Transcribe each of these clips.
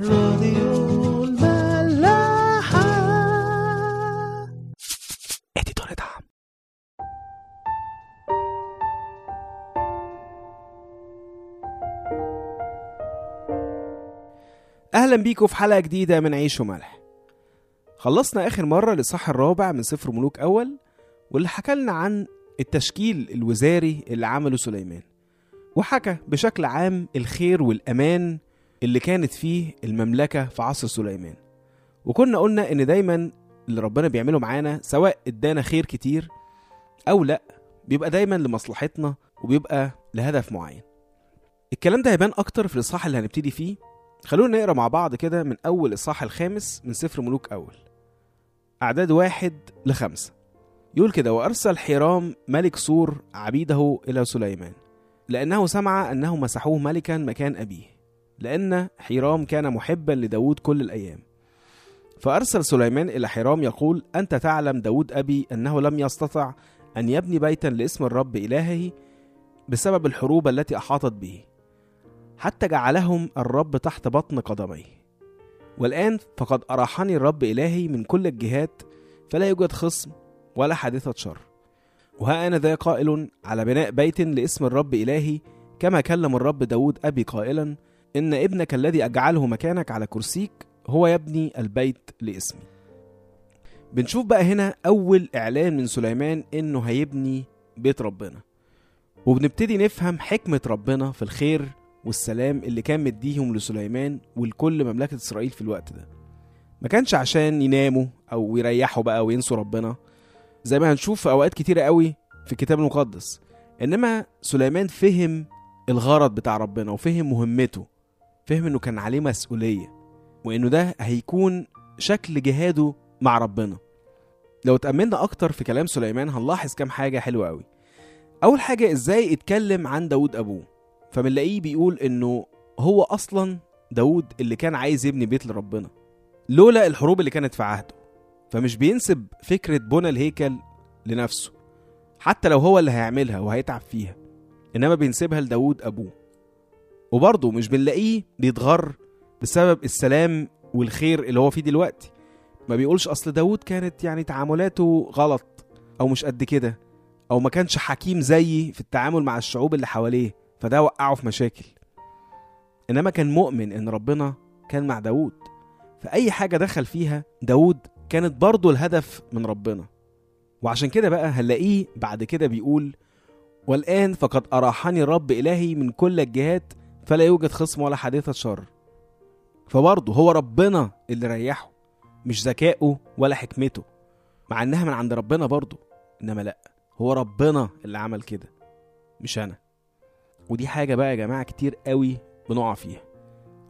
راديو الملاحة. اديتور دعم. أهلا بيكم في حلقة جديدة من عيش وملح. خلصنا آخر مرة للصح الرابع من سفر ملوك أول واللي حكى لنا عن التشكيل الوزاري اللي عمله سليمان. وحكى بشكل عام الخير والأمان اللي كانت فيه المملكة في عصر سليمان. وكنا قلنا إن دايما اللي ربنا بيعمله معانا سواء إدانا خير كتير أو لأ بيبقى دايما لمصلحتنا وبيبقى لهدف معين. الكلام ده هيبان أكتر في الإصحاح اللي هنبتدي فيه. خلونا نقرأ مع بعض كده من أول الاصحاح الخامس من سفر ملوك أول أعداد واحد لخمسة يقول كده وأرسل حيرام ملك سور عبيده إلى سليمان لأنه سمع أنه مسحوه ملكا مكان أبيه. لأن حيرام كان محبا لداود كل الأيام. فأرسل سليمان إلى حرام يقول أنت تعلم داود أبي أنه لم يستطع أن يبني بيتا لاسم الرب إلهه بسبب الحروب التي أحاطت به حتى جعلهم الرب تحت بطن قدميه. والآن فقد أراحني الرب إلهي من كل الجهات فلا يوجد خصم ولا حادثة شر. وها أنا ذا قائل على بناء بيت لاسم الرب إلهي كما كلم الرب داود أبي قائلا إن ابنك الذي أجعله مكانك على كرسيك هو يبني البيت لاسمي. بنشوف بقى هنا أول إعلان من سليمان إنه هيبني بيت ربنا. وبنبتدي نفهم حكمة ربنا في الخير والسلام اللي كان مديهم لسليمان ولكل مملكة إسرائيل في الوقت ده. ما كانش عشان يناموا أو يريحوا بقى وينسوا ربنا. زي ما هنشوف في أوقات كتيرة قوي في الكتاب المقدس. إنما سليمان فهم الغرض بتاع ربنا وفهم مهمته. فهم إنه كان عليه مسؤولية وإنه ده هيكون شكل جهاده مع ربنا. لو اتأملنا أكتر في كلام سليمان هنلاحظ كام حاجة حلوة قوي أول حاجة إزاي اتكلم عن داود أبوه. فبنلاقيه بيقول إنه هو أصلا داود اللي كان عايز يبني بيت لربنا لولا الحروب اللي كانت في عهده. فمش بينسب فكرة بنى الهيكل لنفسه حتى لو هو اللي هيعملها وهيتعب فيها إنما بينسبها لداود أبوه. وبرضه مش بنلاقيه بيتغر بسبب السلام والخير اللي هو فيه دلوقتي. ما بيقولش أصل داود كانت يعني تعاملاته غلط أو مش قد كده أو ما كانش حكيم زيي في التعامل مع الشعوب اللي حواليه فده وقعه في مشاكل. إنما كان مؤمن إن ربنا كان مع داود فأي حاجة دخل فيها داود كانت برضه الهدف من ربنا. وعشان كده بقى هنلاقيه بعد كده بيقول والآن فقد أراحني الرب إلهي من كل الجهات فلا يوجد خصم ولا حادثه شر. فبرضه هو ربنا اللي ريحه مش ذكائه ولا حكمته مع إنها من عند ربنا برضه إنما لا هو ربنا اللي عمل كده مش أنا. ودي حاجة بقى يا جماعة كتير قوي بنقع فيها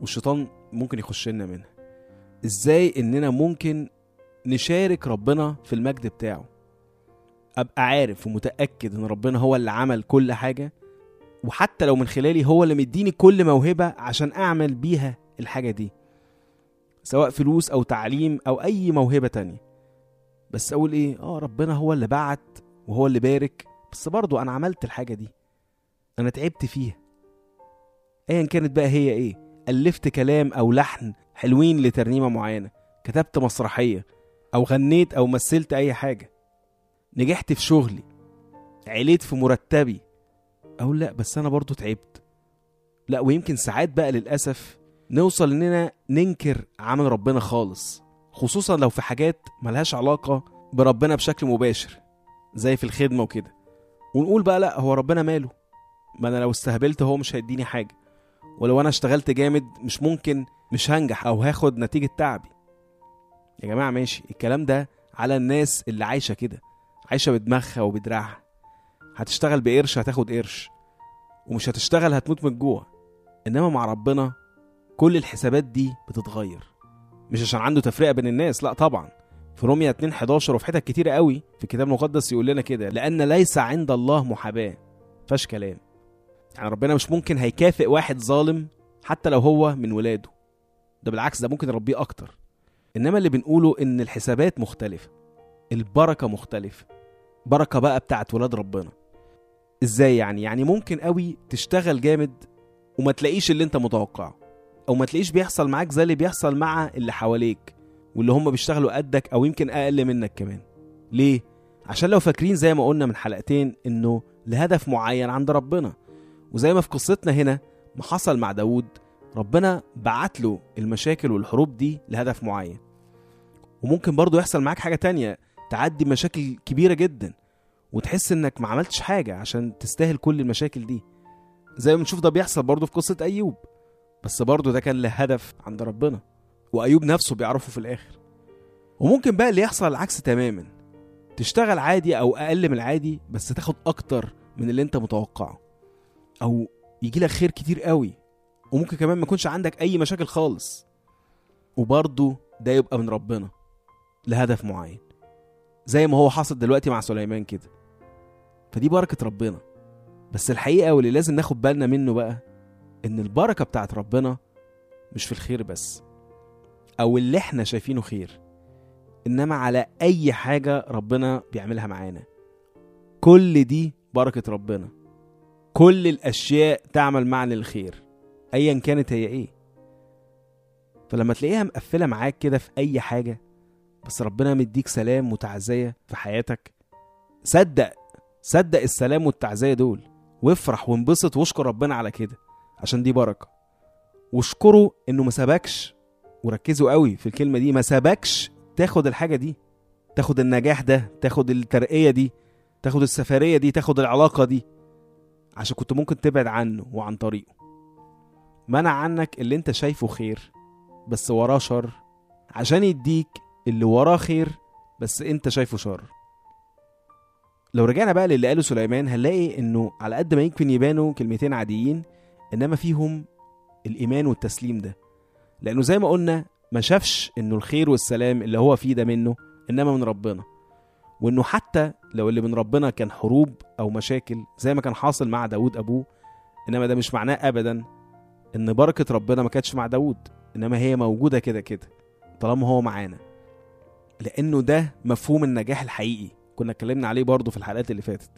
والشيطان ممكن يخش لنا منها. إزاي إننا ممكن نشارك ربنا في المجد بتاعه؟ أبقى عارف ومتأكد إن ربنا هو اللي عمل كل حاجة وحتى لو من خلالي هو اللي مديني كل موهبة عشان أعمل بيها الحاجة دي سواء فلوس أو تعليم أو أي موهبة تانية. بس أقول إيه؟ آه ربنا هو اللي بعت وهو اللي بارك. بس برضو أنا عملت الحاجة دي. أنا تعبت فيها. أيا كانت بقى هي إيه؟ ألفت كلام أو لحن حلوين لترنيمة معينة. كتبت مسرحية أو غنيت أو مثلت أي حاجة. نجحت في شغلي. عليت في مرتبي. أقول لأ بس أنا برضو تعبت. لا ويمكن ساعات بقى للأسف نوصل إننا ننكر عمل ربنا خالص خصوصا لو في حاجات ملهاش علاقة بربنا بشكل مباشر زي في الخدمة وكده. ونقول بقى لا هو ربنا ماله؟ ما أنا لو استهبلت هو مش هيديني حاجة. ولو أنا اشتغلت جامد مش ممكن مش هنجح أو هاخد نتيجة تعبي. يا جماعة ماشي الكلام ده على الناس اللي عايشة كده عايشة بدماغها وبدراعها. هتشتغل بقرش هتاخد قرش. ومش هتشتغل هتموت من الجوع. إنما مع ربنا كل الحسابات دي بتتغير. مش عشان عنده تفرقة بين الناس لا طبعا. في روميا 2 11 وفي حتت كتيرة قوي في الكتاب المقدس يقول لنا كده لأن ليس عند الله محاباة. فاش كلام. يعني ربنا مش ممكن هيكافئ واحد ظالم حتى لو هو من ولاده. ده بالعكس ده ممكن يربيه أكتر. إنما اللي بنقوله إن الحسابات مختلفة. البركة مختلفة. بركة بقى بتاعت ولاد ربنا. إزاي يعني؟ يعني ممكن قوي تشتغل جامد وما تلاقيش اللي أنت متوقعه أو ما تلاقيش بيحصل معاك زي اللي بيحصل مع اللي حواليك واللي هم بيشتغلوا قدك أو يمكن أقل منك كمان. ليه؟ عشان لو فاكرين زي ما قلنا من حلقتين إنه لهدف معين عند ربنا. وزي ما في قصتنا هنا ما حصل مع داود ربنا بعت له المشاكل والحروب دي لهدف معين. وممكن برضو يحصل معاك حاجة تانية تعدي مشاكل كبيرة جدا. وتحس إنك ما عملتش حاجة عشان تستاهل كل المشاكل دي. زي ما بنشوف ده بيحصل برضو في قصة أيوب. بس برضو ده كان له هدف عند ربنا. وأيوب نفسه بيعرفه في الآخر. وممكن بقى اللي يحصل العكس تماما. تشتغل عادي أو أقل من العادي بس تاخد أكتر من اللي أنت متوقعه. أو يجي لك خير كتير قوي. وممكن كمان ما يكونش عندك أي مشاكل خالص. وبرضو ده يبقى من ربنا. لهدف معين. زي ما هو حصل دلوقتي مع سليمان كده. فدي بركة ربنا. بس الحقيقة واللي لازم ناخد بالنا منه بقى إن البركة بتاعت ربنا مش في الخير بس أو اللي إحنا شايفينه خير إنما على أي حاجة ربنا بيعملها معانا. كل دي بركة ربنا. كل الأشياء تعمل معنا الخير أيا كانت هي إيه. فلما تلاقيها مقفلة معاك كده في أي حاجة بس ربنا مديك سلام وتعزية في حياتك صدق صدق السلام والتعزية دول. وافرح وانبسط واشكر ربنا على كده. عشان دي بركة. واشكره إنه ما سابكش وركزوا قوي في الكلمة دي. ما سابكش تاخد الحاجة دي. تاخد النجاح ده. تاخد الترقية دي. تاخد السفرية دي. تاخد العلاقة دي. عشان كنت ممكن تبعد عنه وعن طريقه. منع عنك اللي انت شايفه خير. بس وراه شر. عشان يديك اللي وراه خير. بس انت شايفه شر. لو رجعنا بقى للي قاله سليمان هنلاقي إنه على قد ما يمكن يبانوا كلمتين عاديين إنما فيهم الإيمان والتسليم ده. لأنه زي ما قلنا ما شافش إنه الخير والسلام اللي هو فيه ده منه إنما من ربنا. وإنه حتى لو اللي من ربنا كان حروب أو مشاكل زي ما كان حاصل مع داود أبوه إنما ده مش معناه ابدا إن بركة ربنا ما كانتش مع داود إنما هي موجودة كده كده طالما هو معانا. لأنه ده مفهوم النجاح الحقيقي. كنا اتكلمنا عليه برضه في الحلقات اللي فاتت.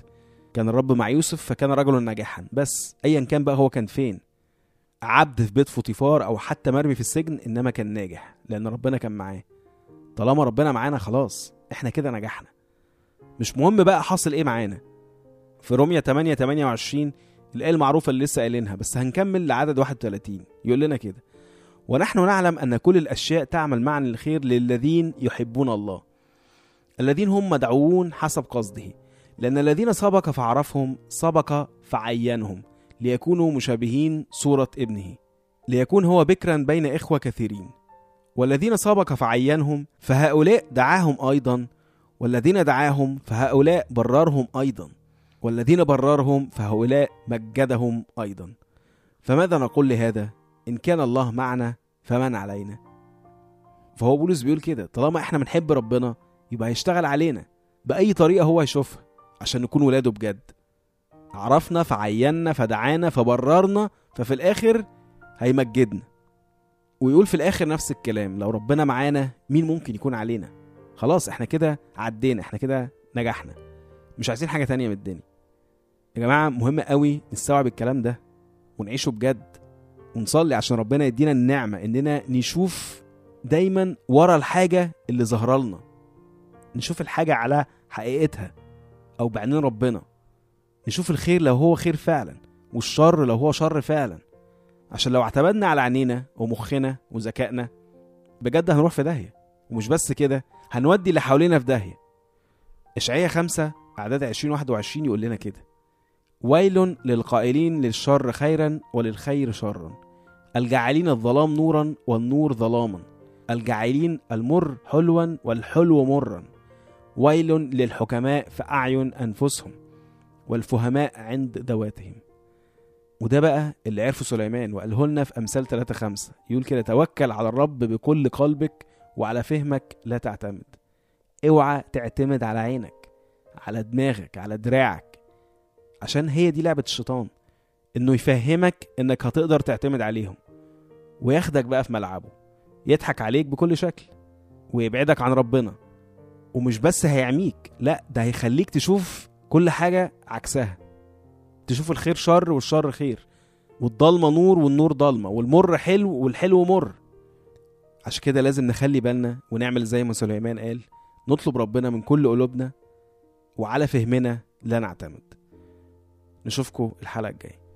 كان الرب مع يوسف فكان رجلا ناجحا. بس ايا كان بقى هو كان فين؟ عبد في بيت فوطيفار أو حتى مرمي في السجن إنما كان ناجح لأن ربنا كان معاه. طالما ربنا معانا خلاص إحنا كده نجحنا. مش مهم بقى حاصل إيه معانا. في روميا 8 28 الآية المعروفة اللي لسه قايلينها بس هنكمل لعدد 31 يقول لنا كده ونحن نعلم أن كل الأشياء تعمل معا للخير للذين يحبون الله. الذين هم مدعوون حسب قصده. لأن الذين سبق فعرفهم سبق فعينهم ليكونوا مشابهين صورة ابنه. ليكون هو بكرا بين إخوة كثيرين. والذين سبق فعينهم فهؤلاء دعاهم أيضا. والذين دعاهم فهؤلاء بررهم أيضا. والذين بررهم فهؤلاء مجدهم أيضا. فماذا نقول لهذا؟ إن كان الله معنا فمن علينا؟ فهو بولس بيقول كده طالما إحنا بنحب ربنا يبقى هيشتغل علينا بأي طريقة هو هيشوفها عشان نكون ولاده بجد. عرفنا فعينا فدعانا فبررنا ففي الآخر هيمجدنا. ويقول في الآخر نفس الكلام لو ربنا معانا مين ممكن يكون علينا؟ خلاص إحنا كده عدينا إحنا كده نجحنا. مش عايزين حاجة تانية من الدنيا. يا جماعة مهم قوي نستوعب الكلام ده ونعيشه بجد ونصلي عشان ربنا يدينا النعمة إننا نشوف دايما ورا الحاجة اللي ظهر لنا نشوف الحاجة على حقيقتها أو بعينين ربنا. نشوف الخير لو هو خير فعلا والشر لو هو شر فعلا. عشان لو اعتمدنا على عينينا ومخنا وذكائنا بجد هنروح في داهية. ومش بس كده هنودي اللي حوالينا في داهية. إشعية خمسة أعداد 20 21 يقول لنا كده. ويل للقائلين للشر خيرا وللخير شرا. الجاعلين الظلام نورا والنور ظلاما. الجاعلين المر حلوا والحلو مرا. ويل للحكماء في أعين أنفسهم والفهماء عند ذواتهم. وده بقى اللي عرفه سليمان وقاله لنا في أمثال 3 5 يقول كده توكل على الرب بكل قلبك وعلى فهمك لا تعتمد. اوعى تعتمد على عينك على دماغك على دراعك. عشان هي دي لعبة الشيطان إنه يفهمك إنك هتقدر تعتمد عليهم وياخدك بقى في ملعبه يضحك عليك بكل شكل ويبعدك عن ربنا. ومش بس هيعميك لا ده هيخليك تشوف كل حاجة عكسها. تشوف الخير شر والشر خير والضلمة نور والنور ضلمة والمر حلو والحلو مر. عشان كده لازم نخلي بالنا ونعمل زي ما سليمان قال نطلب ربنا من كل قلوبنا وعلى فهمنا لا نعتمد. نشوفكم الحلقة الجاية.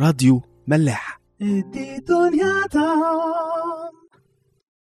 راديو ملاح. e titoliata.